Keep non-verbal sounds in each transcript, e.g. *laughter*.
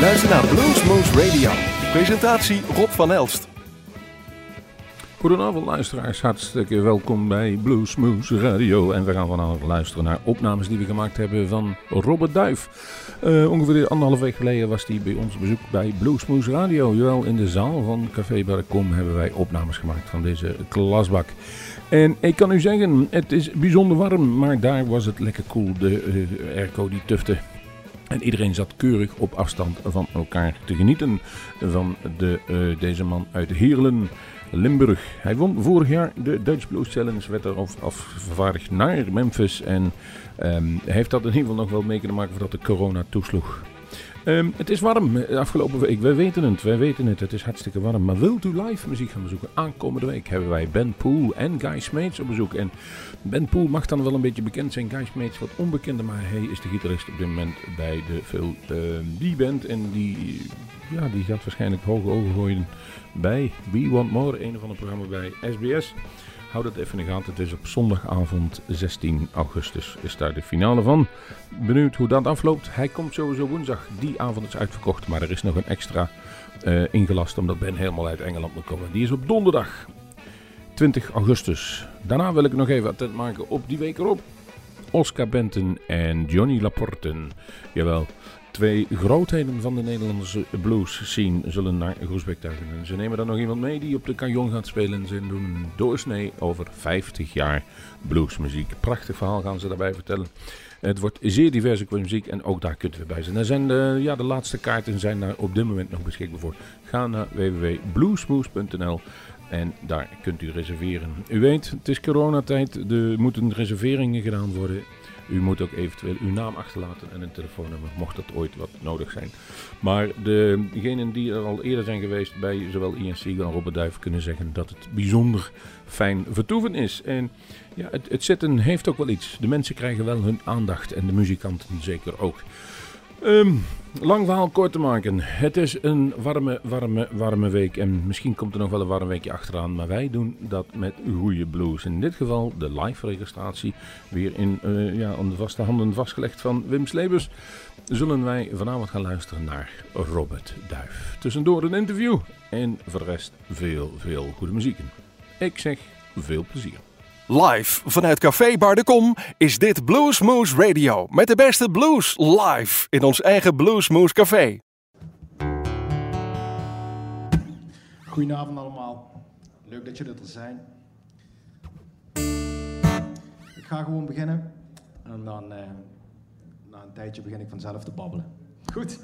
Luister naar Bluesmoose Radio. Presentatie Rob van Elst. Goedenavond luisteraars, hartstikke welkom bij Bluesmoose Radio. En we gaan vanavond luisteren naar opnames die we gemaakt hebben van Robert Duif. Uh, ongeveer anderhalf week geleden was hij bij ons bezoek bij Bluesmoose Radio. Jawel, in de zaal van Café Barcom hebben wij opnames gemaakt van deze klasbak. En ik kan u zeggen, het is bijzonder warm, maar daar was het lekker koel. De uh, airco die tufte en iedereen zat keurig op afstand van elkaar te genieten van de, uh, deze man uit Heerlen, Limburg. Hij won vorig jaar de Dutch Blues Challenge, werd er afgevaardigd naar Memphis. En hij heeft dat in ieder geval nog wel mee kunnen maken voordat de corona toesloeg. Um, het is warm de afgelopen week. Wij weten het, wij weten het. Het is hartstikke warm. Maar wilt u live muziek gaan bezoeken? Aankomende week hebben wij Ben Poel en Guy Smeets op bezoek. En Ben Poel mag dan wel een beetje bekend zijn. Guy Smeets wat onbekender, maar hij is de gitarist op dit moment bij de Phil uh, band En die, ja, die gaat waarschijnlijk hoge ogen gooien bij We Want More, een van de programma's bij SBS. Houd het even in de gaten. Het is op zondagavond 16 augustus is daar de finale van. Benieuwd hoe dat afloopt. Hij komt sowieso woensdag. Die avond is uitverkocht. Maar er is nog een extra uh, ingelast omdat Ben helemaal uit Engeland moet komen. Die is op donderdag 20 augustus. Daarna wil ik nog even attent maken op die week erop. Oscar Benton en Johnny Laporte. Jawel, Twee grootheden van de Nederlandse blues scene zullen naar Groesbeek tuigen. En ze nemen dan nog iemand mee die op de canyon gaat spelen. En ze doen doorsnee over 50 jaar bluesmuziek. Prachtig verhaal gaan ze daarbij vertellen. Het wordt zeer diverse qua muziek en ook daar kunt u bij zijn. Er zijn de, ja, de laatste kaarten zijn daar op dit moment nog beschikbaar voor. Ga naar www.bluesmoose.nl en daar kunt u reserveren. U weet, het is coronatijd. Er moeten reserveringen gedaan worden. U moet ook eventueel uw naam achterlaten en een telefoonnummer, mocht dat ooit wat nodig zijn. Maar degenen die er al eerder zijn geweest bij zowel Ian Siegel en Robert Duif kunnen zeggen dat het bijzonder fijn vertoeven is. En ja, het, het zitten heeft ook wel iets. De mensen krijgen wel hun aandacht en de muzikanten zeker ook. Um, lang verhaal kort te maken. Het is een warme, warme, warme week. En misschien komt er nog wel een warm weekje achteraan. Maar wij doen dat met goede blues. In dit geval de live registratie. Weer in uh, ja, aan de vaste handen vastgelegd van Wim Slebers. Zullen wij vanavond gaan luisteren naar Robert Duif. Tussendoor een interview. En voor de rest veel, veel goede muzieken. Ik zeg veel plezier. Live vanuit Café Bar de Kom is dit Bluesmoose Radio. Met de beste blues live in ons eigen Bluesmoose Café. Goedenavond allemaal. Leuk dat jullie er zijn. Ik ga gewoon beginnen. En dan, eh, na een tijdje begin ik vanzelf te babbelen. Goed?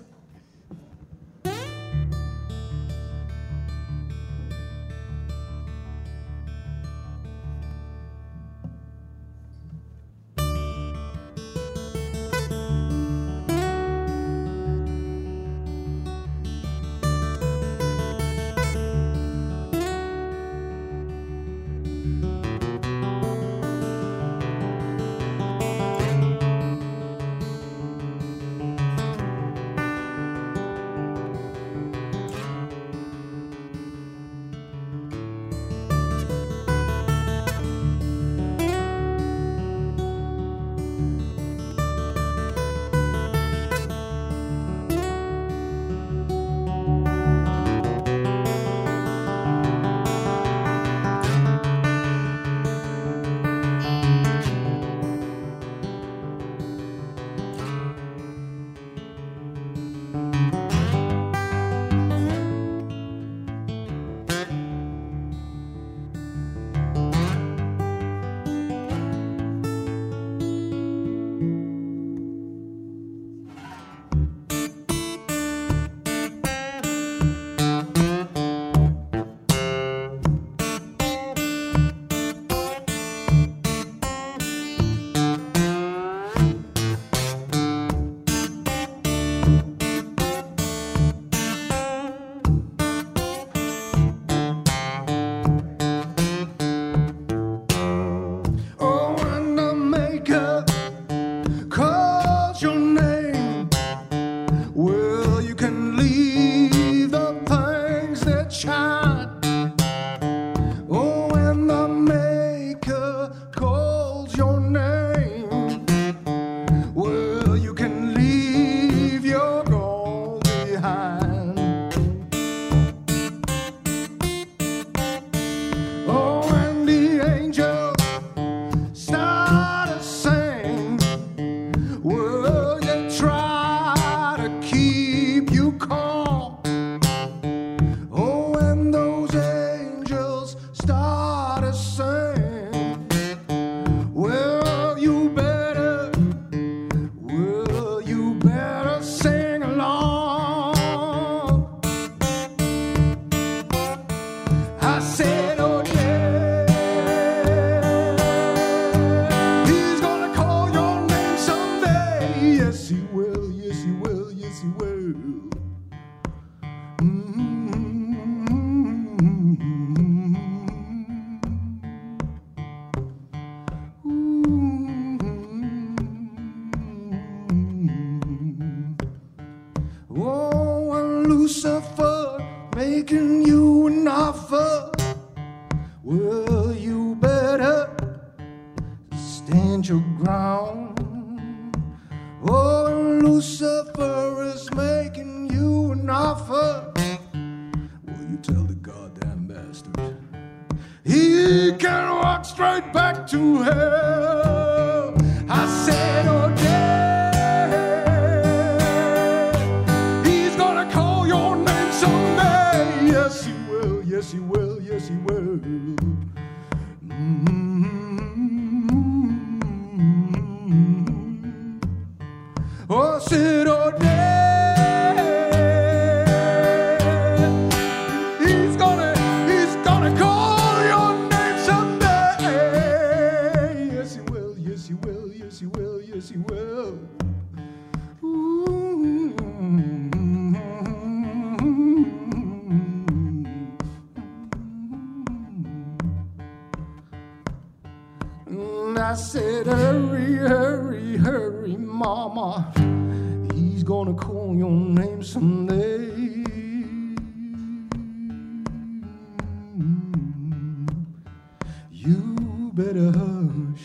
You better hush,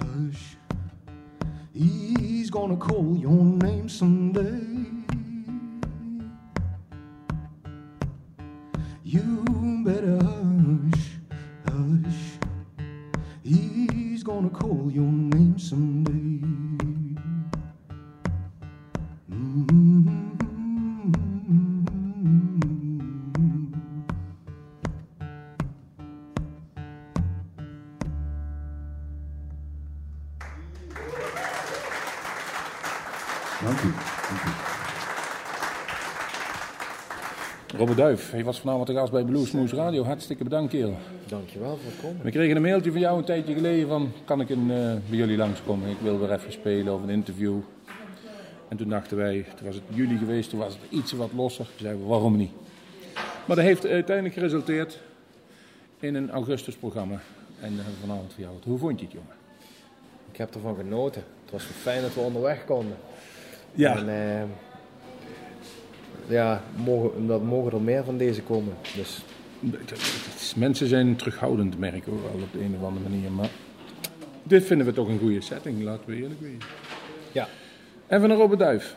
hush. He's gonna call your name someday. Je was vanavond te gast bij Bluesmoose Radio. Hartstikke bedankt, kerel. Dankjewel voor het komen. We kregen een mailtje van jou een tijdje geleden van... kan ik een, eh, bij jullie langskomen? Ik wil weer even spelen of een interview. En toen dachten wij, toen was het juli geweest, toen was het iets wat losser. Toen zeiden we, waarom niet? Maar dat heeft uiteindelijk geresulteerd in een augustusprogramma. En eh, vanavond voor jou. Hoe vond je het, jongen? Ik heb ervan genoten. Het was fijn dat we onderweg konden. Ja. En eh, ja, mogen, dat mogen er meer van deze komen. Dus Mensen zijn terughoudend, merk ik ook wel op de een of andere manier. Maar dit vinden we toch een goede setting, laten we eerlijk wezen. ja, Even naar Robert Duif.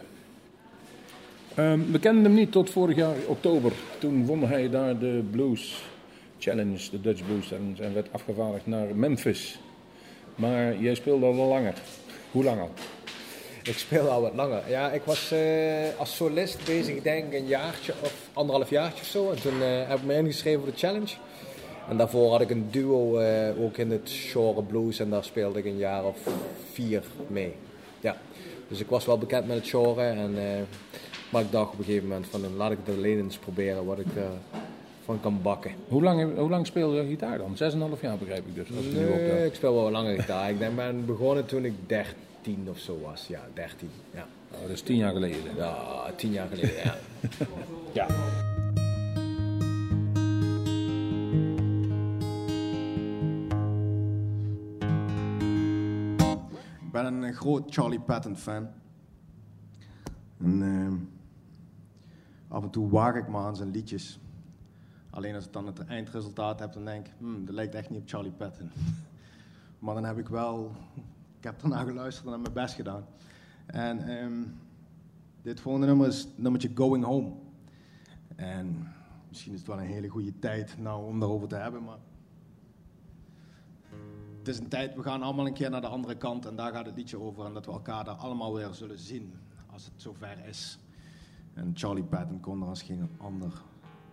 Ehm, we kenden hem niet tot vorig jaar oktober. Toen won hij daar de Blues Challenge, de Dutch Blues Challenge, en werd afgevaardigd naar Memphis. Maar jij speelde al langer. Hoe lang al? Ik speel al wat langer. Ja, ik was eh, als solist bezig, ik denk een jaartje of anderhalf jaartje of zo. En toen eh, heb ik me ingeschreven voor de challenge. En daarvoor had ik een duo eh, ook in het Shore Blues en daar speelde ik een jaar of vier mee. Ja, dus ik was wel bekend met het Shore. En, maar ik dacht op een gegeven moment van laat ik het alleen eens proberen wat ik ervan kan bakken. Hoe lang, hoe lang speelde je gitaar dan? 6,5 jaar begrijp ik dus. Als ik nu Nee, optel. ik speel wel langer gitaar. Ik denk ben begonnen toen ik 13 of zo was. Ja, 13. Ja, Oh, dat is 10 jaar geleden. ja 10 jaar geleden. Ja. *laughs* Ja. Ik ben een eh, groot Charlie Patton fan. En ehm, af en toe waag ik me aan zijn liedjes. Alleen als ik dan het eindresultaat heb, dan denk ik, hmm, dat lijkt echt niet op Charlie Patton. *laughs* maar dan heb ik wel, ik heb daarna geluisterd en mijn best gedaan. En ehm, dit volgende nummer is het nummertje Going Home. En misschien is het wel een hele goede tijd nou om daarover te hebben, maar het is een tijd, we gaan allemaal een keer naar de andere kant en daar gaat het liedje over. En dat we elkaar daar allemaal weer zullen zien als het zover is. En Charlie Patton kon er als geen ander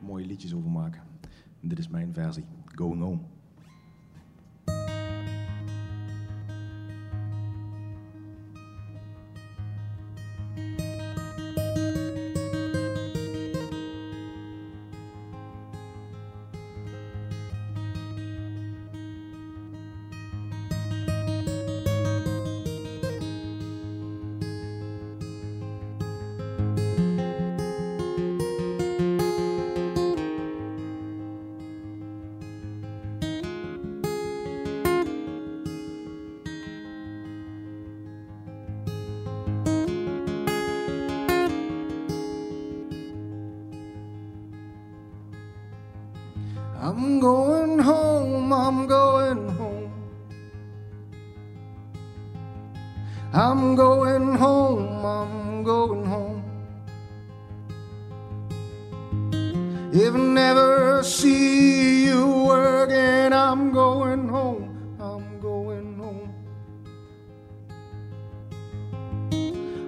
mooie liedjes over maken. En dit is mijn versie, Going Home. I'm going home, I'm going home. I'm going home, I'm going home. If I never see you again, I'm going home, I'm going home.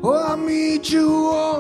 Oh, I'll meet you on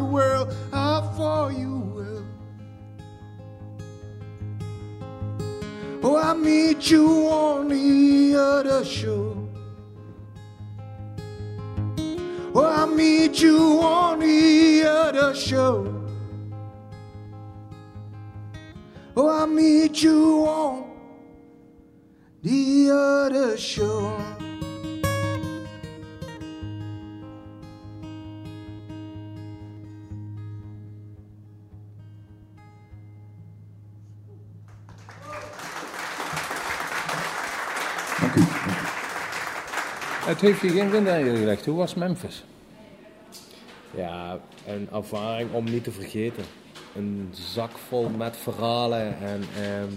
you will, how far you will. Oh, I'll meet you on the other shore. Oh, I'll meet you on the other shore. Oh, I'll meet you on the other shore. Het heeft je geen windeieren gelegd. Hoe was Memphis? Ja, een ervaring om niet te vergeten. Een zak vol met verhalen en ehm,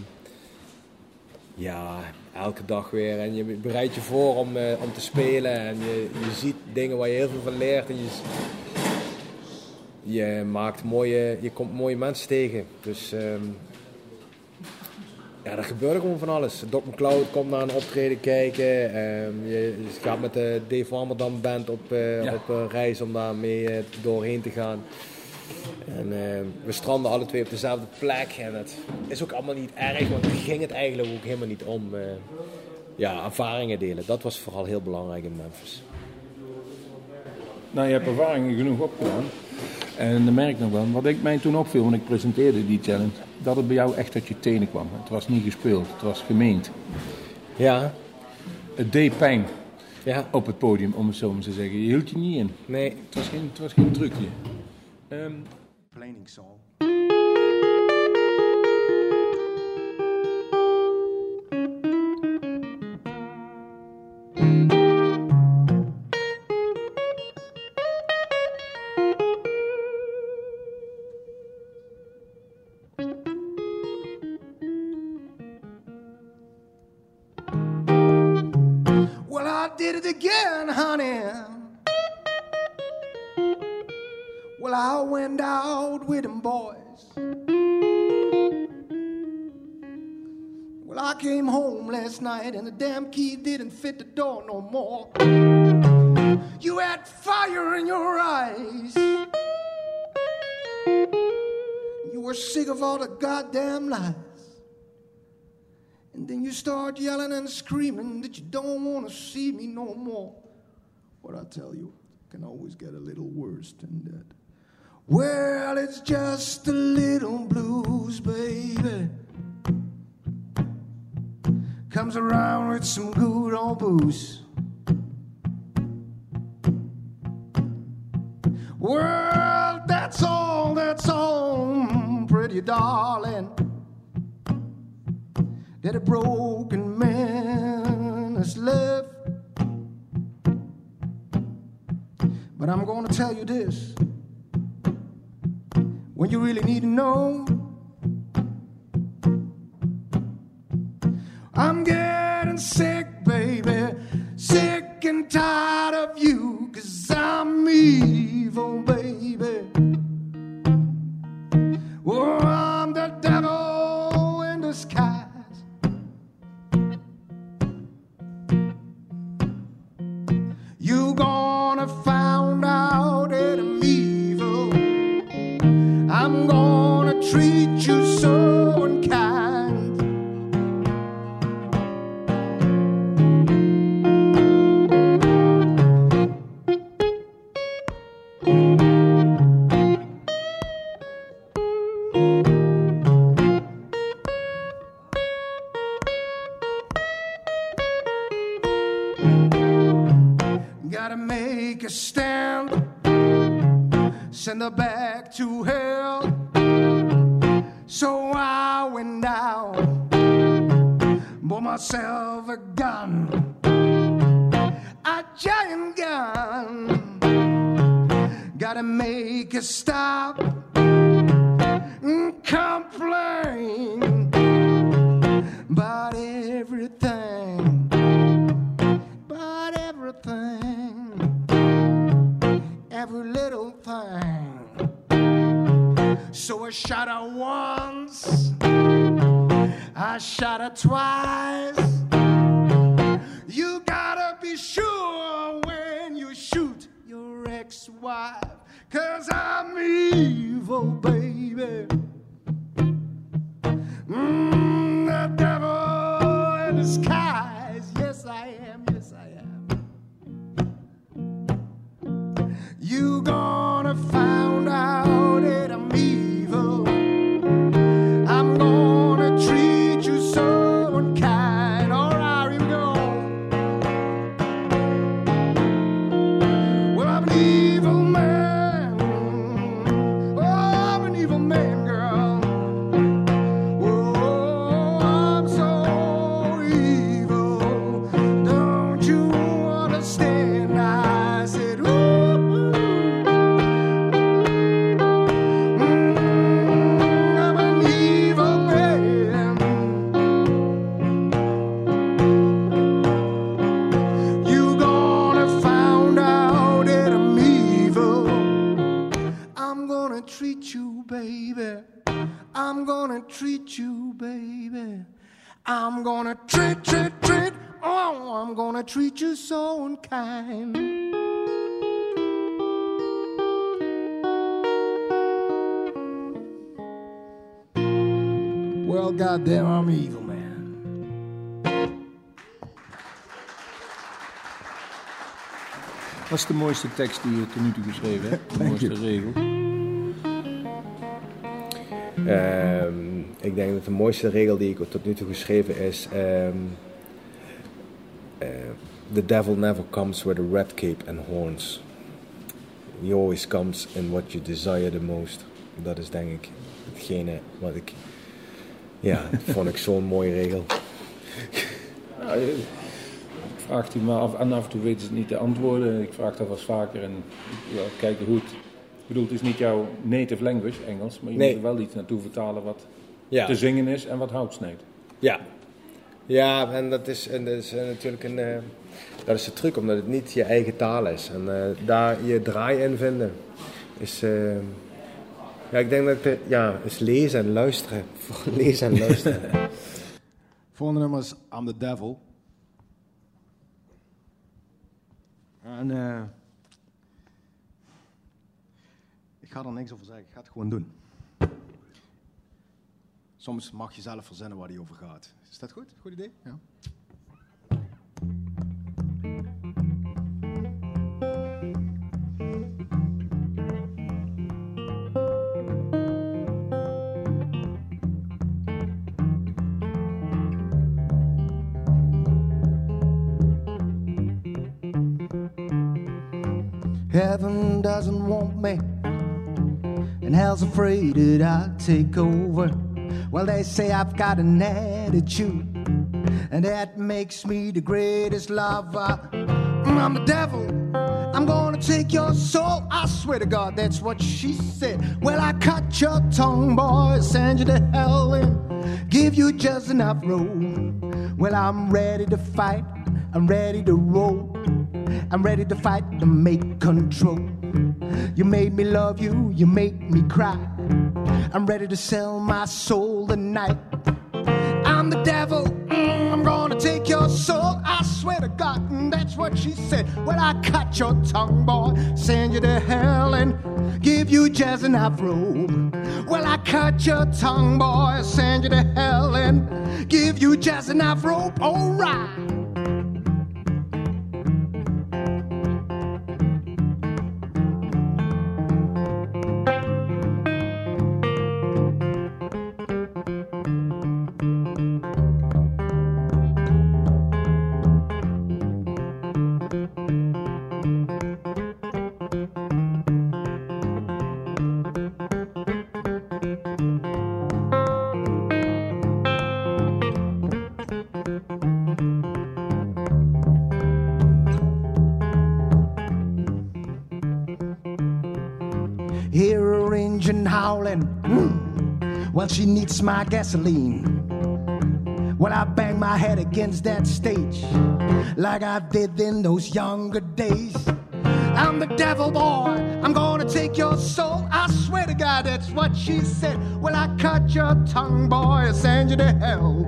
ja, elke dag weer. En je bereidt je voor om, eh, om te spelen en je, je ziet dingen waar je heel veel van leert. En je, je, maakt mooie, je komt mooie mensen tegen. Dus ehm, ja, er gebeurt gewoon van alles. Doc McCloud komt naar een optreden kijken. ehm, je, je gaat met de Dave Warmerdam Band op, eh, Ja. op eh, reis om daar mee eh, doorheen te gaan. En eh, we stranden alle twee op dezelfde plek. En het is ook allemaal niet erg, want daar ging het eigenlijk ook helemaal niet om. eh, ja, ervaringen delen. Dat was vooral heel belangrijk in Memphis. Nou, je hebt ervaringen genoeg opgedaan. En dan merk ik nog wel, wat ik mij toen opviel, want ik presenteerde die challenge, dat het bij jou echt uit je tenen kwam. Het was niet gespeeld, het was gemeend. Ja, Het deed pijn ja, op het podium, om het zo maar te zeggen. Je hield je niet in. nee. Het was geen, het was geen trucje. Ehm, Complaining song. Damn key didn't fit the door no more. You had fire in your eyes. You were sick of all the goddamn lies. And then you start yelling and screaming that you don't want to see me no more. What I tell you can always get a little worse than that. Well, it's just a little blues, baby. Comes around with some good old booze. Well, that's all, that's all, pretty darling. That a broken man has left. But I'm gonna tell you this when you really need to know. I'm getting sick, baby, sick and tired of you, cause I'm evil, baby. Unkind. Well, goddamn, I'm evil, man. Wat is de mooiste tekst die je tot nu toe geschreven hebt? De mooiste regel? Ehm, ik denk dat de mooiste regel die ik tot nu toe geschreven is: ehm, eh, The devil never comes with a red cape and horns. He always comes in what you desire the most. Dat is denk ik hetgene wat ik. Ja, *laughs* vond ik zo'n mooie regel. Ja, je vraagt hij maar af en af en toe weten ze het niet te antwoorden. Ik vraag dat wel eens vaker en ja, kijken hoe het... Ik bedoel, het is niet jouw native language, Engels, maar je Nee. moet er wel iets naartoe vertalen wat Ja. te zingen is en wat hout snijdt. Ja. Ja, en dat is, en dat is eh, natuurlijk een, eh, dat is de truc, omdat het niet je eigen taal is. En eh, daar je draai in vinden is, eh, ja, ik denk dat het, eh, ja, is lezen en luisteren. *laughs* Lezen en luisteren. *laughs* Volgende nummer is I'm the Devil. En eh, ik ga er niks over zeggen, ik ga het gewoon doen. Soms mag je zelf verzinnen waar die over gaat. Is dat goed? Goed idee? Ja. Hell's afraid that I'll take over. Well, they say I've got an attitude, and that makes me the greatest lover. Mm, I'm the devil, I'm gonna take your soul. I swear to God, that's what she said. Well, I cut your tongue, boy, send you to hell and give you just enough room. Well, I'm ready to fight. I'm ready to roll. I'm ready to fight to make control. You made me love you, you made me cry. I'm ready to sell my soul tonight. I'm the devil, mm, I'm gonna take your soul. I swear to God, mm, that's what she said. Well, I cut your tongue, boy, send you to hell and give you just enough room. Well, I cut your tongue, boy, send you to hell and give you just enough rope. Alright. Hear Well, she needs my gasoline. Well, I bang my head against that stage like I did in those younger days. I'm the devil boy. I'm gonna take your soul. I swear to God, that's what she said. Well, I cut your tongue, boy, send you to hell.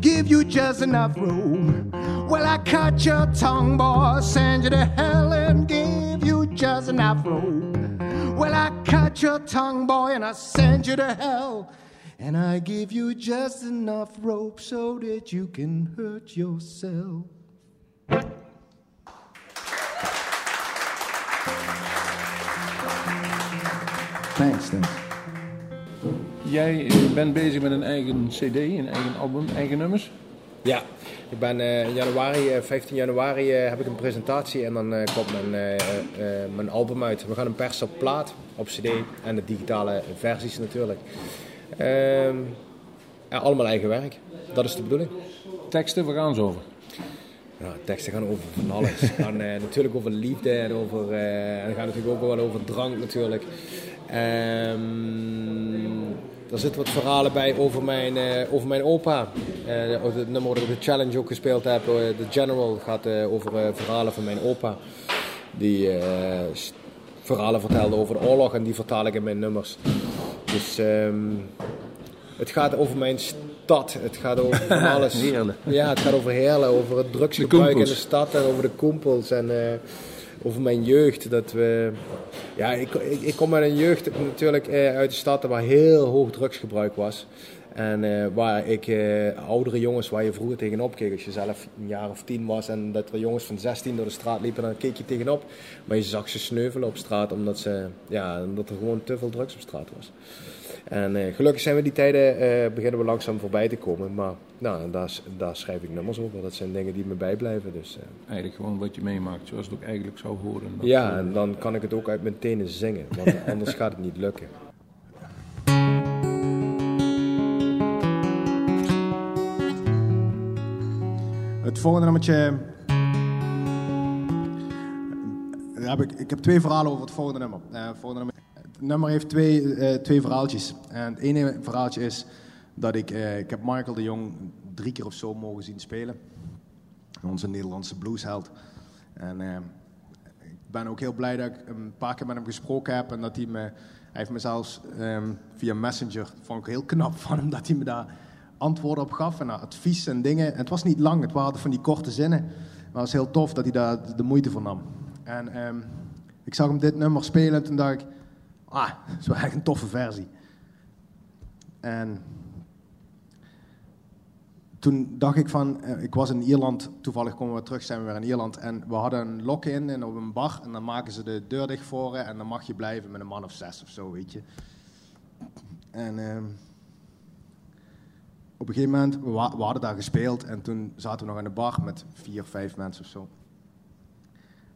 Give you just enough room. Well, I cut your tongue, boy, send you to hell and give you just enough room. Well, I cut your tongue, boy, and I send you to hell. And I give you just enough rope so that you can hurt yourself. Thanks, thanks. Jij eh, bent bezig met een eigen cd, een eigen album, eigen nummers. Ja, ik ben eh, in januari, eh, 15 januari eh, heb ik een presentatie en dan eh, komt mijn, eh, eh, mijn album uit. We gaan hem persen op plaat, op cd en de digitale versies natuurlijk. Ehm, ja, allemaal eigen werk, dat is de bedoeling. Teksten, waar gaan ze over? Ja, teksten gaan over van alles. Gaan eh, natuurlijk over liefde en over, eh, en gaat natuurlijk ook wel over drank natuurlijk. Ehm, er zitten wat verhalen bij over mijn, eh, over mijn opa. Eh, over het nummer dat ik op de challenge ook gespeeld heb, eh, The General, gaat eh, over eh, verhalen van mijn opa. Die eh, verhalen vertelde over de oorlog en die vertaal ik in mijn nummers. Dus ehm, het gaat over mijn stad, het gaat over *laughs* van alles. Ja, het gaat over Heerlen, over het drugsgebruik in de stad en over de koempels en eh, over mijn jeugd. Dat we, ja, ik, ik, ik kom uit een jeugd natuurlijk eh, uit de stad waar heel hoog drugsgebruik was. En eh, waar ik eh, oudere jongens, waar je vroeger tegenop keek, als je zelf een jaar of tien was en dat er jongens van 16 door de straat liepen, dan keek je tegenop. Maar je zag ze sneuvelen op straat omdat, ze, ja, omdat er gewoon te veel drugs op straat was. En eh, gelukkig zijn we die tijden, eh, beginnen we langzaam voorbij te komen. Maar nou, daar, daar schrijf ik nummers over. Dat zijn dingen die me bijblijven. Dus, eh, Eigenlijk gewoon wat je meemaakt, zoals het ook eigenlijk zou horen. Dat, ja, en dan kan ik het ook uit mijn tenen zingen. Want *laughs* anders gaat het niet lukken. Het volgende nummertje. Heb ik, ik heb twee verhalen over het volgende nummer. Eh, volgende nummer nummer heeft twee, eh, twee verhaaltjes. En het ene verhaaltje is dat ik, eh, ik heb Michael de Jong drie keer of zo mogen zien spelen. Onze Nederlandse bluesheld. En eh, ik ben ook heel blij dat ik een paar keer met hem gesproken heb. En dat hij me, hij heeft me zelfs ehm, via Messenger, vond ik heel knap van hem, dat hij me daar antwoorden op gaf en advies en dingen. En het was niet lang, het waren van die korte zinnen. Maar het was heel tof dat hij daar de moeite voor nam. En ehm, ik zag hem dit nummer spelen en toen dacht ik, ah, dat is echt een toffe versie. En toen dacht ik van, eh, ik was in Ierland, toevallig komen we terug, zijn we weer in Ierland. En we hadden een lock-in en op een bar en dan maken ze de deur dicht voor en dan mag je blijven met een man of zes of zo, weet je. En ehm, op een gegeven moment, we hadden daar gespeeld en toen zaten we nog in de bar met vier, vijf mensen of zo.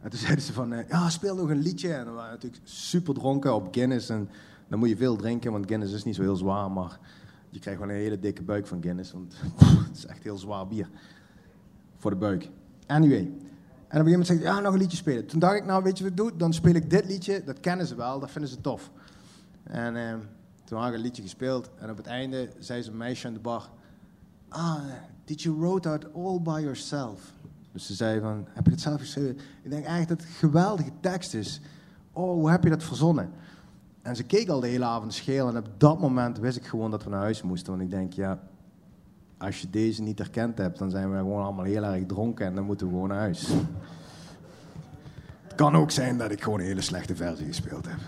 En toen *laughs* zeiden ze van, eh, ja, speel nog een liedje. En we waren natuurlijk super dronken op Guinness. En dan moet je veel drinken, want Guinness is niet zo heel zwaar. Maar je krijgt wel een hele dikke buik van Guinness. Want *laughs* het is echt heel zwaar bier. Voor de buik. Anyway, En op een gegeven moment zei hij, ja, nog een liedje spelen. Toen dacht ik, nou, weet je wat ik doe? Dan speel ik dit liedje, dat kennen ze wel, dat vinden ze tof. En eh, toen had ik een liedje gespeeld. En op het einde zei ze een meisje aan de bar... Ah, did you wrote out all by yourself? Dus ze zei van, heb je het zelf geschreven? Ik denk eigenlijk dat het een geweldige tekst is. Oh, hoe heb je dat verzonnen? En ze keek al de hele avond scheel. En op dat moment wist ik gewoon dat we naar huis moesten. Want ik denk, ja, als je deze niet herkend hebt, dan zijn we gewoon allemaal heel erg dronken en dan moeten we gewoon naar huis. Het kan ook zijn dat ik gewoon een hele slechte versie gespeeld heb.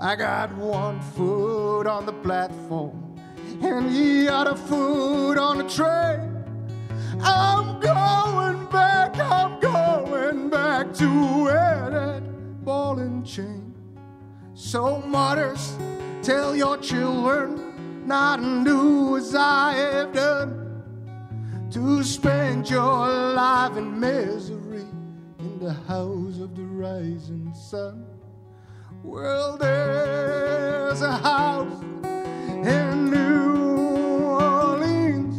I got one foot on the platform and the other foot on the train. I'm going back, I'm going back to where that ball and chain. So, mothers, tell your children not to do as I have done, to spend your life in misery in the house of the rising sun. Well, there's a house in New Orleans.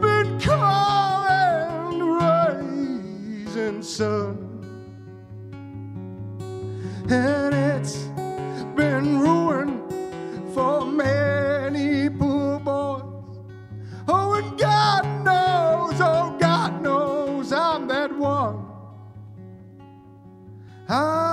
Been calling the rising sun. And it's been ruined for many poor boys. Oh, and God knows, oh, God knows I'm that one. I'm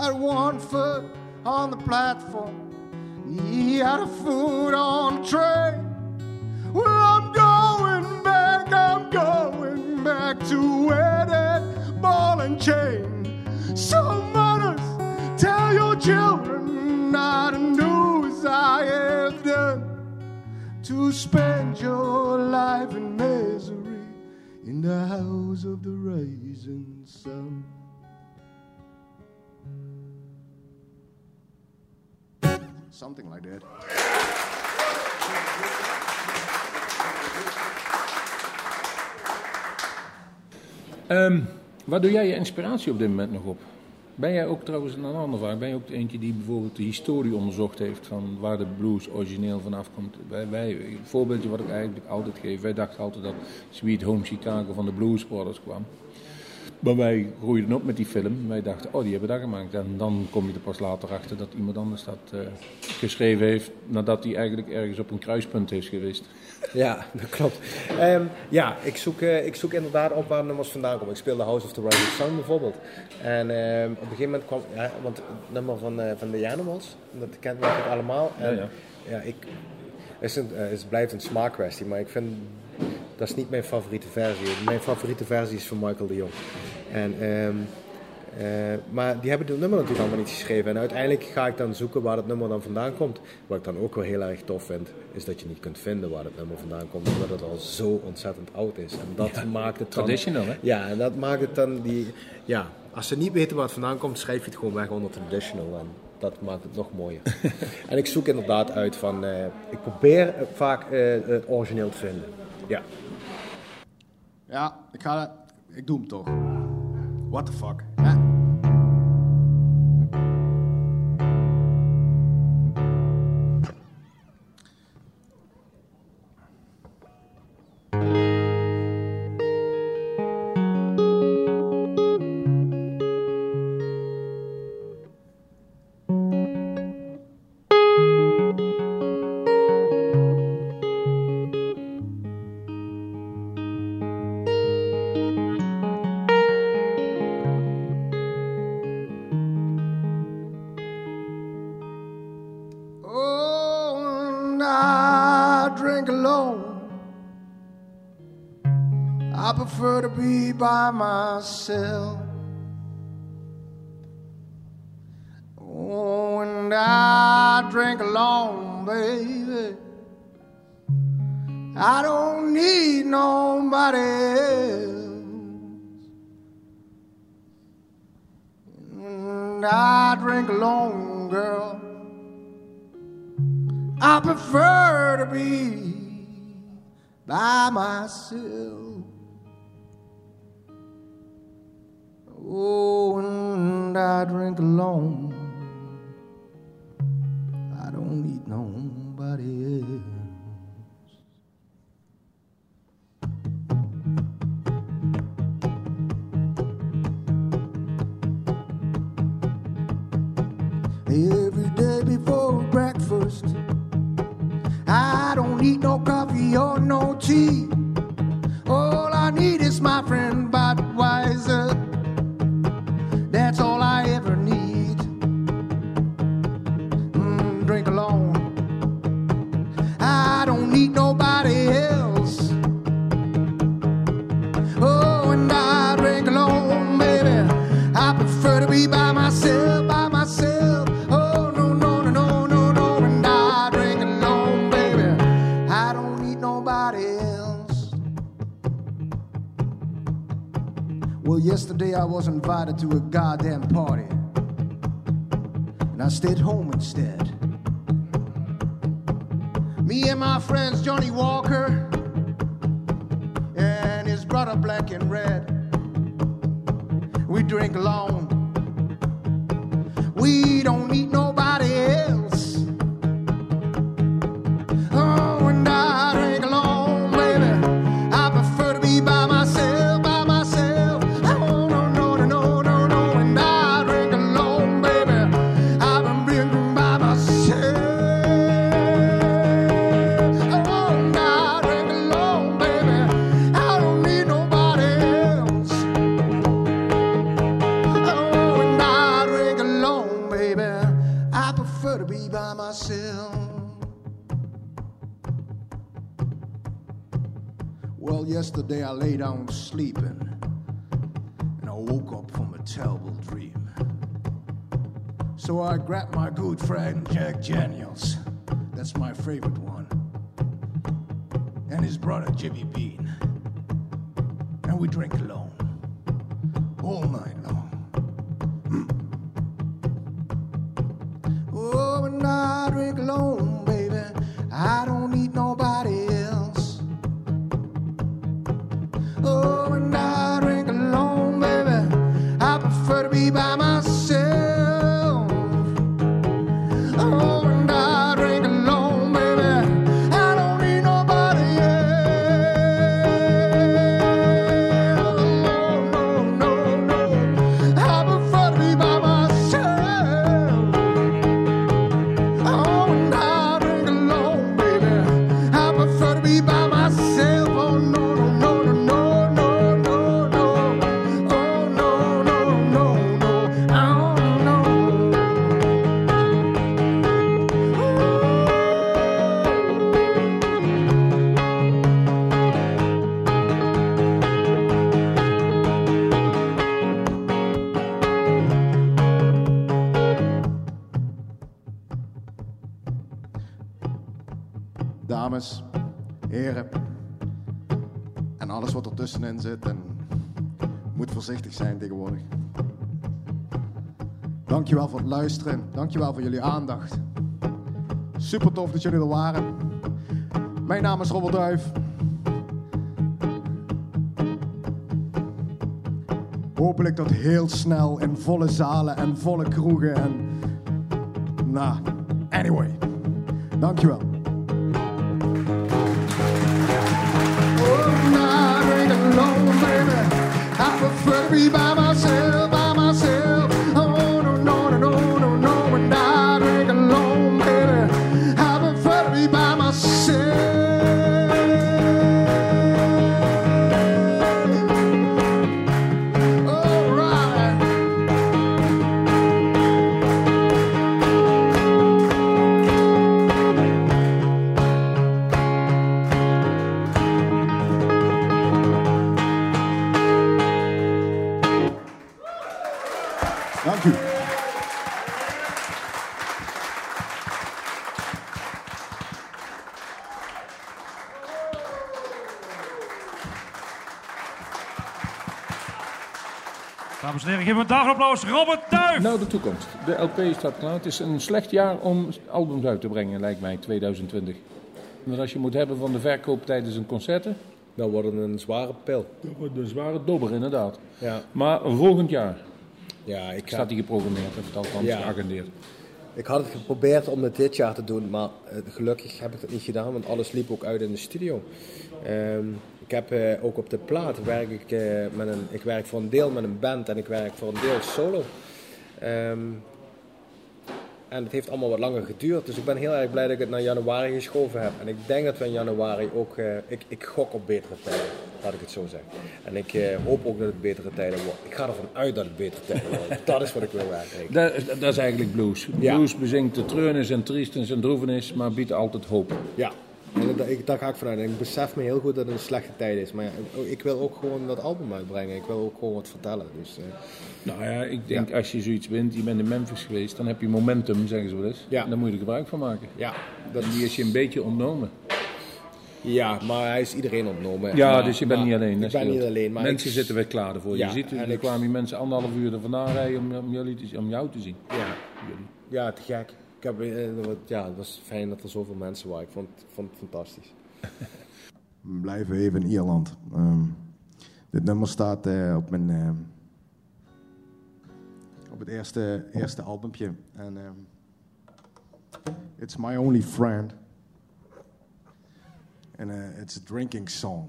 Got one foot on the platform, he had a foot on the train. Well, I'm going back, I'm going back to where that ball and chain. So, mothers, tell your children not to do as I have done, to spend your life in misery in the house of the rising sun. Something like that. Ehm, waar doe jij je inspiratie op dit moment nog op? Ben jij ook trouwens, een andere vraag, ben je ook eentje die bijvoorbeeld de historie onderzocht heeft van waar de blues origineel vanaf komt? Wij, wij, een voorbeeldje wat ik eigenlijk altijd geef, wij dachten altijd dat Sweet Home Chicago van de Blues Brothers kwam. Maar wij groeiden op met die film. Wij dachten, oh, die hebben dat gemaakt. En dan kom je er pas later achter dat iemand anders dat eh, geschreven heeft. Nadat hij eigenlijk ergens op een kruispunt heeft geweest. Ja, dat klopt. Ehm, ja, ik zoek, eh, ik zoek inderdaad op waar nummers vandaan komen. Ik speelde House of the Rising Sun bijvoorbeeld. En ehm, op een gegeven moment kwam, ja, want het nummer van, uh, van de Animals, dat kent natuurlijk allemaal. En, Ja, ja. ja, ik, het, is een, het blijft een smaakkwestie, maar ik vind dat is niet mijn favoriete versie. Mijn favoriete versie is van Michael de Jong. En, ehm, eh, maar die hebben het nummer natuurlijk allemaal niet geschreven. En uiteindelijk ga ik dan zoeken waar het nummer dan vandaan komt. Wat ik dan ook wel heel erg tof vind, is dat je niet kunt vinden waar het nummer vandaan komt. Omdat het al zo ontzettend oud is. En dat maakt het dan... Traditional, hè? Ja, en dat maakt het dan die... Ja, als ze niet weten waar het vandaan komt, schrijf je het gewoon weg onder traditional. En dat maakt het nog mooier. *laughs* en ik zoek inderdaad uit van... eh, ik probeer vaak eh, het origineel te vinden. Ja. Ja, ik ga Ik doe hem toch. What the fuck. Ja. prefer to be by myself. Oh, and I drink alone, baby. I don't need nobody else. And I drink alone, girl. I prefer to be by myself. Oh, and I drink alone. I don't need nobody else. Every day before breakfast, I don't need no coffee or no tea. All I need is my friend Budweiser. Yesterday I was invited to a goddamn party. And I stayed home instead. Me and my friends Johnny Walker and his brother Black and Red. We drink alone. Ertussenin zit en moet voorzichtig zijn tegenwoordig. Dankjewel voor het luisteren. Dankjewel voor jullie aandacht. Super tof dat jullie er waren. Mijn naam is Robert Duif. Hopelijk tot heel snel in volle zalen en volle kroegen en... Nou, anyway. Dankjewel. De toekomst. De LP staat klaar. Het is een slecht jaar om albums uit te brengen, lijkt mij, 2020. Want als je moet hebben van de verkoop tijdens een concerten, Dat wordt een zware pil. dat wordt een zware dobber inderdaad. Ja, Maar volgend jaar ja ik, staat die geprogrammeerd, of het althans Ja. geagendeerd. ik had het geprobeerd om het dit jaar te doen, maar eh, gelukkig heb ik het niet gedaan, want alles liep ook uit in de studio. Ehm, ik heb eh, ook op de plaat werk ik eh, met een, ik werk voor een deel met een band en ik werk voor een deel solo. Ehm, en het heeft allemaal wat langer geduurd, dus ik ben heel erg blij dat ik het naar januari geschoven heb. En ik denk dat we in januari ook, eh, ik, ik gok op betere tijden, laat ik het zo zeggen. En ik eh, hoop ook dat het betere tijden worden. Ik ga ervan uit dat het betere tijden worden. *laughs* Dat is wat ik wil werken. Dat, is- dat is eigenlijk blues. Ja. Blues bezingt de treurnis en triestens en droevenis, maar biedt altijd hoop. Ja, en dat- ik, daar ga ik vanuit. En ik besef me heel goed dat het een slechte tijd is. Maar ja, ik- wil ook gewoon dat album uitbrengen. Ik wil ook gewoon wat vertellen. Dus, eh, Nou ja, ik denk als je zoiets wint, je bent in Memphis geweest, dan heb je momentum, zeggen ze wel eens. Ja. En daar moet je er gebruik van maken. ja, dat, En die is je een beetje ontnomen. ja, maar hij is iedereen ontnomen. Ja, Maar- dus je bent maar niet alleen. Ik ben niet alleen. Maar Mensen ik- zitten weer klaar ervoor. Ja, je ziet, er ik- kwamen mensen anderhalf uur er vandaan rijden om, om, jullie te, om jou te zien. Ja, ja, te gek. Ik heb, eh, ja, het was fijn dat er zoveel mensen waren. Ik vond, vond het fantastisch. We blijven even in Ierland. Ehm, dit nummer staat eh, op mijn ehm, op het eerste, eerste albumpje. En ehm, It's My Only Friend. En eh, it's a drinking song.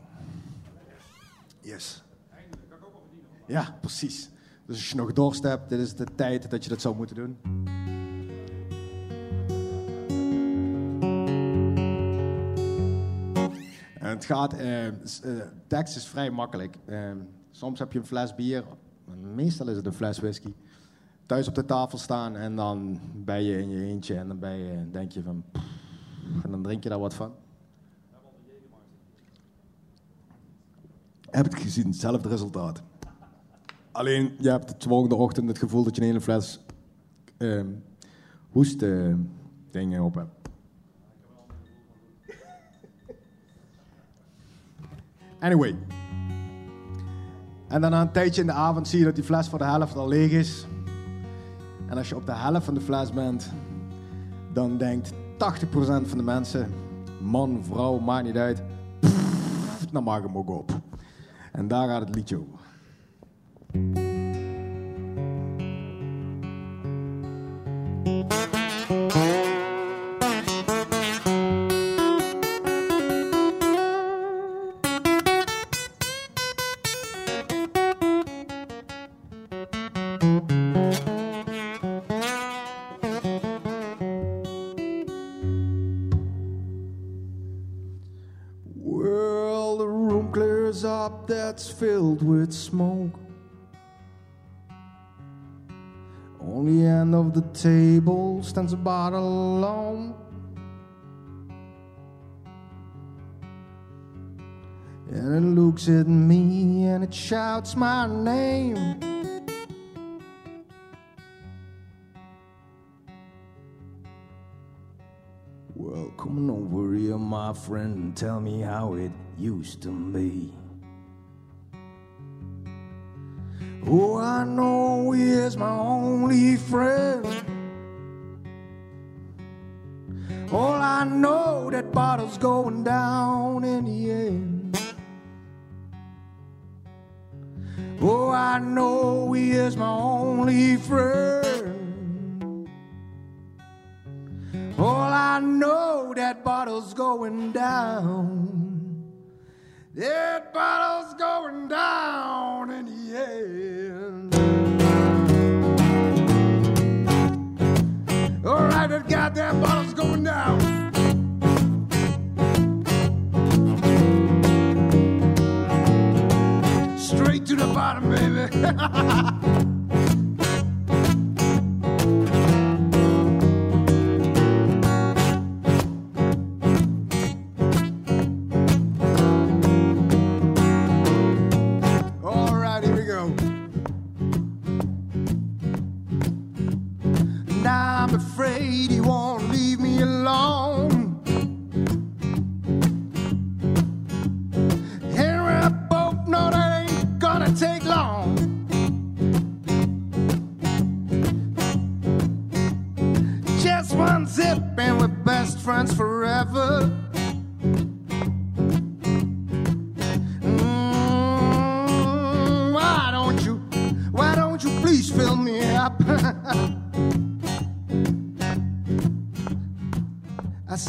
Yes. Ja, precies. Dus als je nog dorst hebt, dit is de tijd dat je dat zou moeten doen. Het gaat, eh, eh, tekst is vrij makkelijk. Eh, soms heb je een fles bier, meestal is het een fles whisky, thuis op de tafel staan en dan ben je in je eentje en dan ben je, denk je van, pff, en dan drink je daar wat van. Heb het gezien, hetzelfde resultaat. Alleen, je hebt de volgende ochtend het gevoel dat je een hele fles eh, hoest eh, dingen op hebt. Anyway. En dan na een tijdje in de avond zie je dat die fles voor de helft al leeg is. En als je op de helft van de fles bent, dan denkt 80% van de mensen, man, vrouw, maakt niet uit, pff, dan maak hem ook op. En daar gaat het liedje over. The table stands a bottle alone. And it looks at me and it shouts my name. Well, come on over here, my friend, and tell me how it used to be. Oh, I know he is my only friend. All I know that bottle's going down in the end. Oh, I know he is my only friend. All I know that bottle's going down. That bottle's going down in the end. Goddamn bottle's going down. Straight to the bottom, baby. *laughs*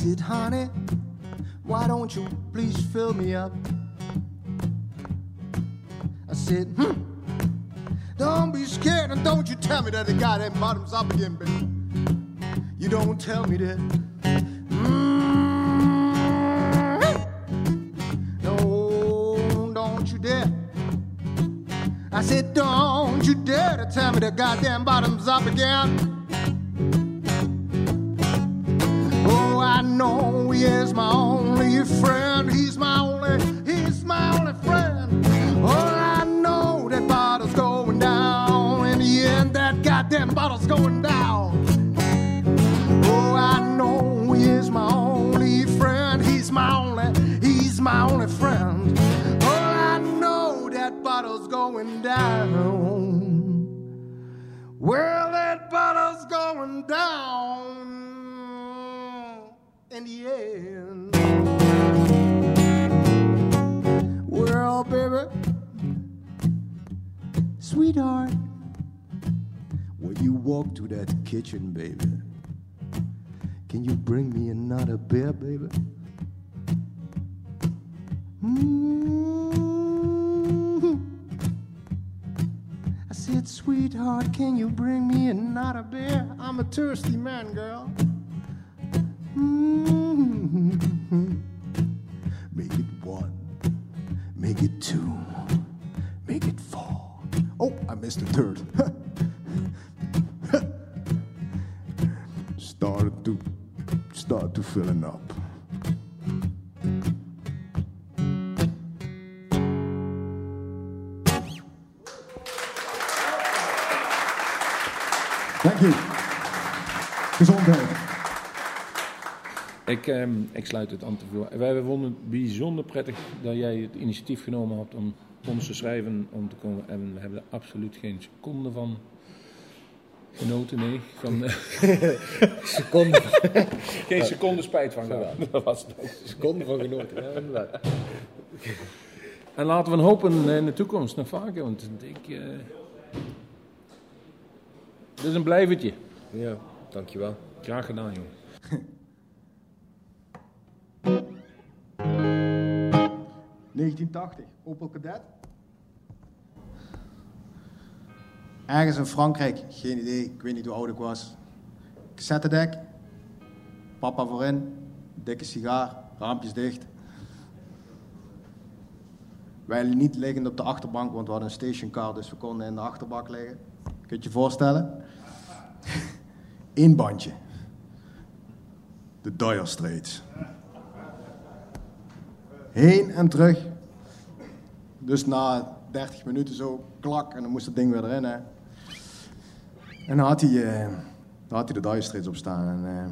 said, honey, why don't you please fill me up? I said, hmm, don't be scared and don't you tell me that the guy that bottom's up again, baby. You don't tell me that. Mm, No, don't you dare. I said, don't you dare to tell me the goddamn bottom's up again. Know he is my only friend. He's my only, he's my only friend. Oh, I know that bottle's going down. In the end, that goddamn bottle's going down. Oh, I know he is my only friend. He's my only, he's my only friend. Oh, I know that bottle's going down. Well, that bottle's going down in the end. Well, baby, sweetheart, when you walk to that kitchen, baby, can you bring me another beer, baby? Mm. I said, sweetheart, can you bring me another beer? I'm a thirsty man, girl. Mm. Make it one, make it two, make it four. Oh, I missed the third. *laughs* Started to start to filling up. Thank je. Ik, ehm, ik sluit het aan te. Wij vonden het bijzonder prettig dat jij het initiatief genomen had om ons te schrijven, om te komen. En we hebben er absoluut geen seconde van genoten, nee. Van, eh, *laughs* Seconde, geen seconde spijt van gedaan. Dat was het ook. seconde van genoten. Ja, inderdaad. En laten we hopen in de toekomst nog vaker, want ik... eh dit is een blijvertje. Ja, dankjewel. Graag gedaan, jongen. 1980, Opel Kadett. Ergens in Frankrijk, geen idee, ik weet niet hoe oud ik was. Cassettedek, papa voorin, dikke sigaar, raampjes dicht. Wij niet liggend op de achterbank, want we hadden een stationcar, dus we konden in de achterbak liggen. Kun je je voorstellen? *laughs* Eén bandje. De Dire Straits. Heen en terug. Dus na 30 minuten zo, klak, en dan moest het ding weer erin. Hè. En dan had hij, eh, dan had hij de Dire Straits op staan. En eh,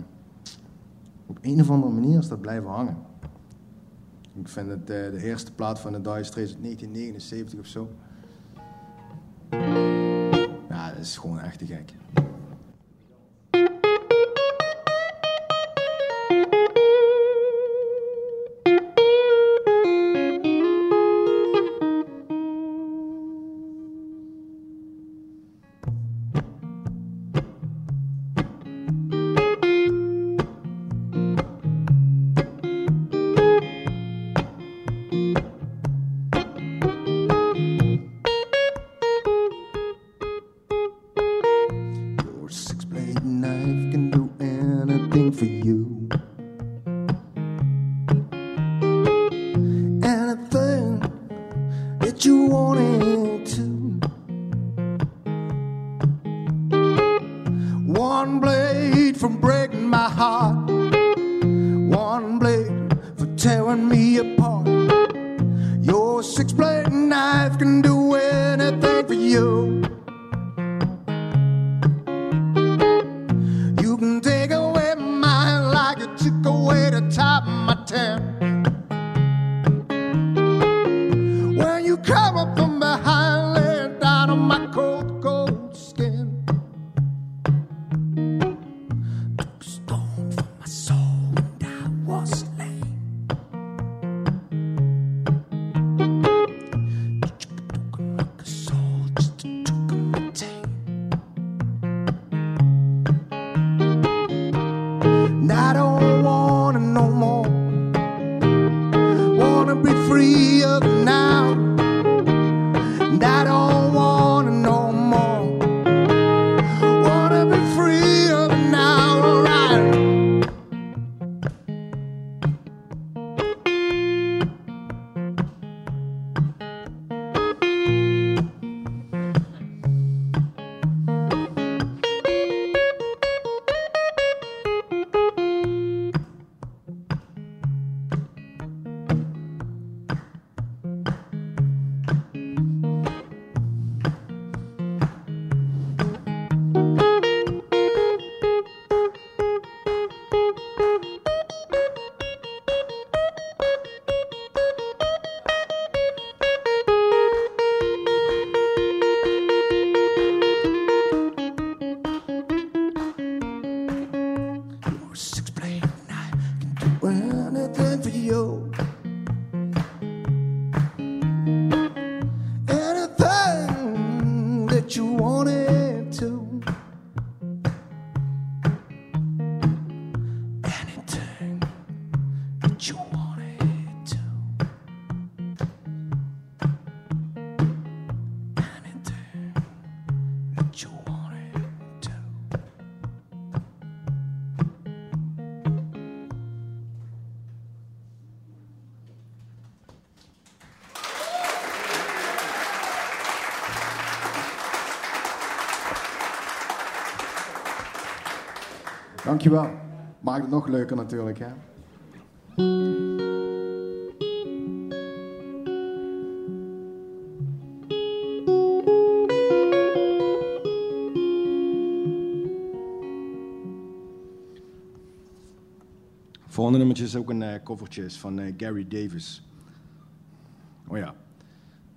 op een of andere manier is dat blijven hangen. Ik vind het eh, de eerste plaat van de Dire Straits uit 1979 of zo. Ja, dat is gewoon echt te gek. One blade from breaking my heart, one blade for tearing me apart. Your six blade knife can do Dankjewel. Maakt het nog leuker natuurlijk, hè? Volgende nummertje is ook een uh, covertje is van uh, Gary Davis. Oh ja.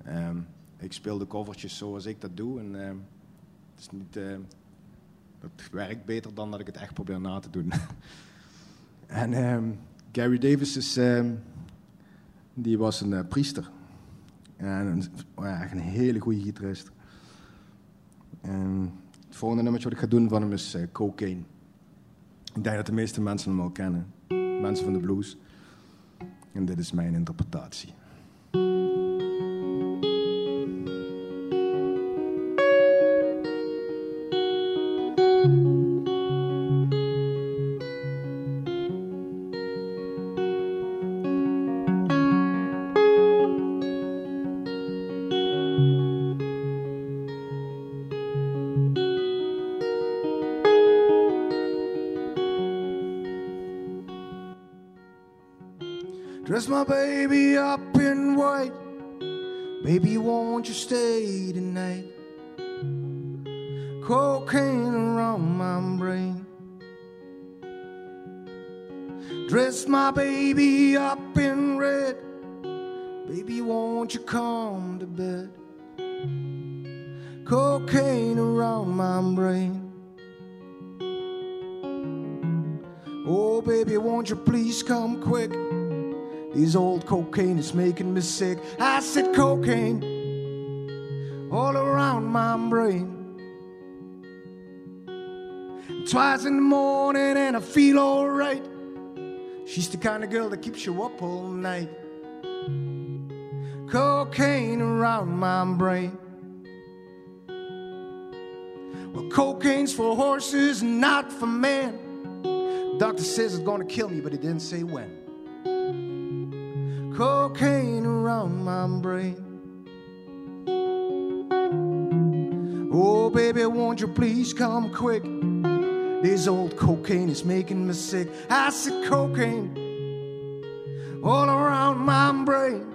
Ehm, ik speel de covertjes zoals ik dat doe. En ehm, het is niet, uh, dat werkt beter dan dat ik het echt probeer na te doen. *laughs* en um, Gary Davis is, die was een priester. En een, oh een hele goede gitarist. En het volgende nummertje wat ik ga doen van hem is Cocaine. Ik denk dat de meeste mensen hem wel kennen mensen van de blues. En dit is mijn interpretatie. Dress my baby up in white. Baby, won't you stay tonight? Cocaine around my brain. Dress my baby up in red. Baby, won't you come to bed? Cocaine around my brain. Oh, baby, won't you please come quick? These old cocaine is making me sick. I said cocaine all around my brain. Twice in the morning and I feel alright. She's the kind of girl that keeps you up all night. Cocaine around my brain. Well, cocaine's for horses, not for men. Doctor says it's gonna kill me, but he didn't say when cocaine around my brain. Oh, baby, won't you please come quick? This old cocaine is making me sick. Said cocaine all around my brain.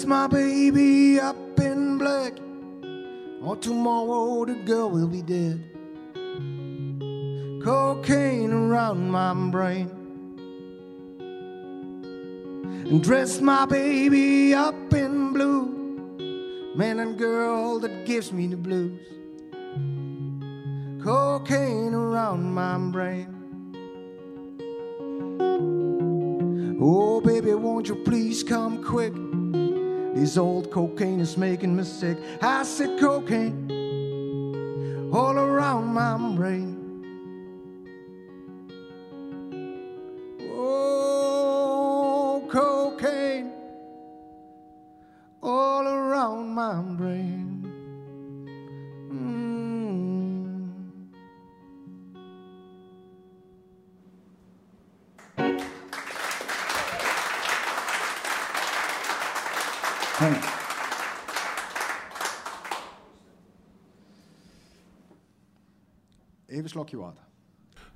Dress my baby up in black, or tomorrow the girl will be dead. Cocaine around my brain. And dress my baby up in blue, man and girl that gives me the blues. Cocaine around my brain. Oh, baby, won't you please come quick? This old cocaine is making me sick. I said cocaine all around my brain.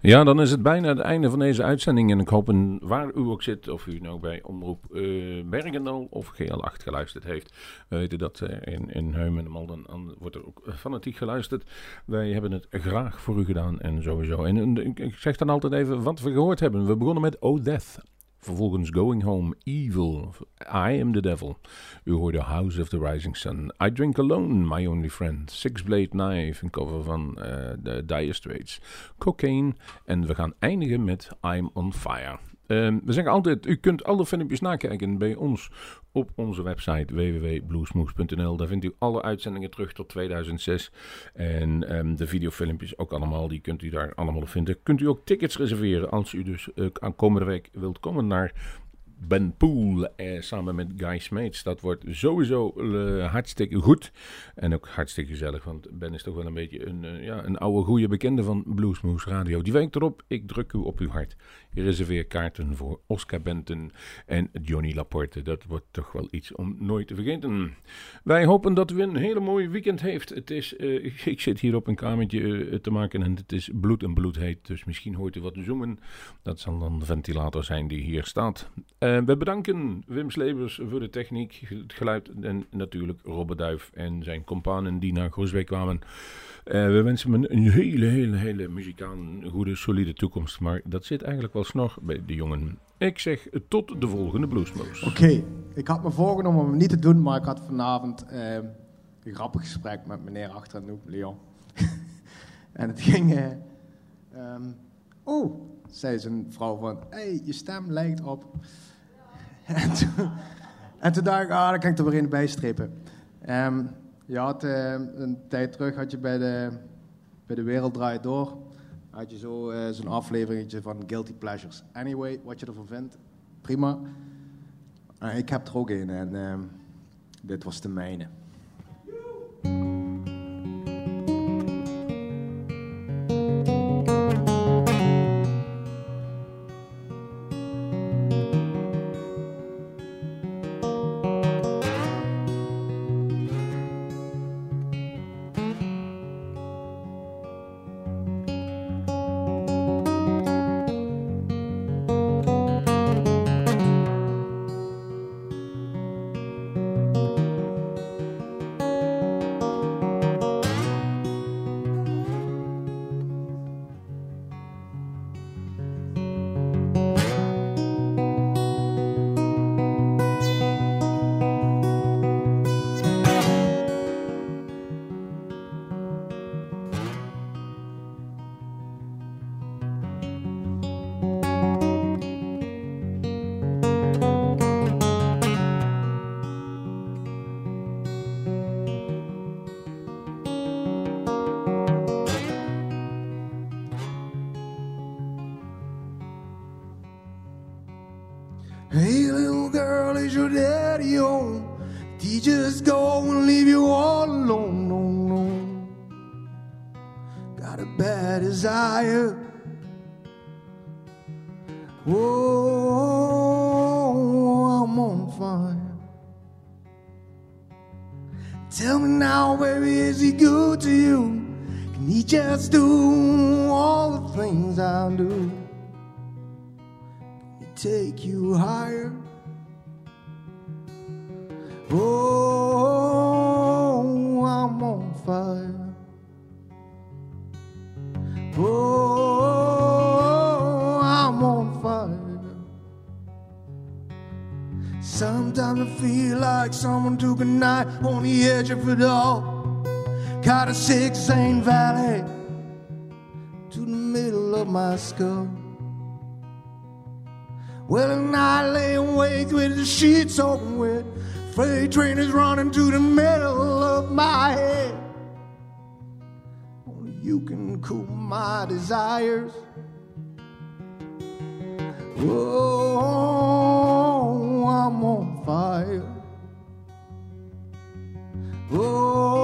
Ja, dan is het bijna het einde van deze uitzending. En ik hoop een, waar u ook zit, of u nou bij Omroep uh, Bergendal of GL8 geluisterd heeft. We weten dat er in, in en Malden wordt er ook fanatiek geluisterd. Wij hebben het graag voor u gedaan en sowieso. En, ik zeg dan altijd even wat we gehoord hebben. We begonnen met Oh Death Vervolgens Going Home, Evil, I Am the Devil. U hoorde House of the Rising Sun. I Drink Alone, My Only Friend. Six Blade Knife, een cover van uh, de Dire Straits. Cocaine. En we gaan eindigen met I'm on Fire. Um, we zeggen altijd, u kunt alle filmpjes nakijken bij ons op onze website www.bluesmoes.nl. Daar vindt u alle uitzendingen terug tot 2006. En um, de videofilmpjes ook allemaal, die kunt u daar allemaal vinden. Kunt u ook tickets reserveren als u dus uh, komende week wilt komen naar ben Poel eh, samen met Guy Smeets. Dat wordt sowieso uh, hartstikke goed. En ook hartstikke gezellig, want Ben is toch wel een beetje een, ja, een oude goede bekende van Bluesmoose Radio. Die werkt erop, ik druk u op uw hart. Je reserveer kaarten voor Oscar Benton en Johnny Laporte. Dat wordt toch wel iets om nooit te vergeten. Wij hopen dat u een hele mooie weekend heeft. Het is, uh, *laughs* ik, zit hier op een kamertje te maken en het is bloed en bloed heet. Dus misschien hoort u wat zoomen. Dat zal dan de ventilator zijn die hier staat. Uh, we bedanken Wim Slebers voor de techniek, het geluid en natuurlijk Robert Duif en zijn companen die naar Groesbeek kwamen. Uh, we wensen hem een hele, hele, hele muzikaal goede, solide toekomst. Maar dat zit eigenlijk wel snor bij de jongen. Ik zeg tot de volgende Bluesmoes. Oké, ik had me voorgenomen om hem niet te doen, maar ik had vanavond uh, een grappig gesprek met meneer achter Leon. *laughs* en het ging... Uh, oh, zei zijn vrouw van... Hey, je stem lijkt op... *laughs* en, toen, en dacht ik, ah, dan kan ik er weer in bijstrepen. Um, je had uh, een tijd terug had je bij de, bij de Wereld Draait Door, had je zo, uh, zo'n afleveringetje van Guilty Pleasures. Anyway, wat je ervan vindt, prima. Uh, ik heb er ook een en uh, dit was de mijne. Fire. Oh, I'm on fire. Sometimes I feel like someone took a knife on the edge of it all. Got a six Zane Valley to the middle of my skull. Well, and I lay awake with the sheets open wet. Freight train is running to the middle of my head. You can cool my desires. Oh, I'm on fire. Oh,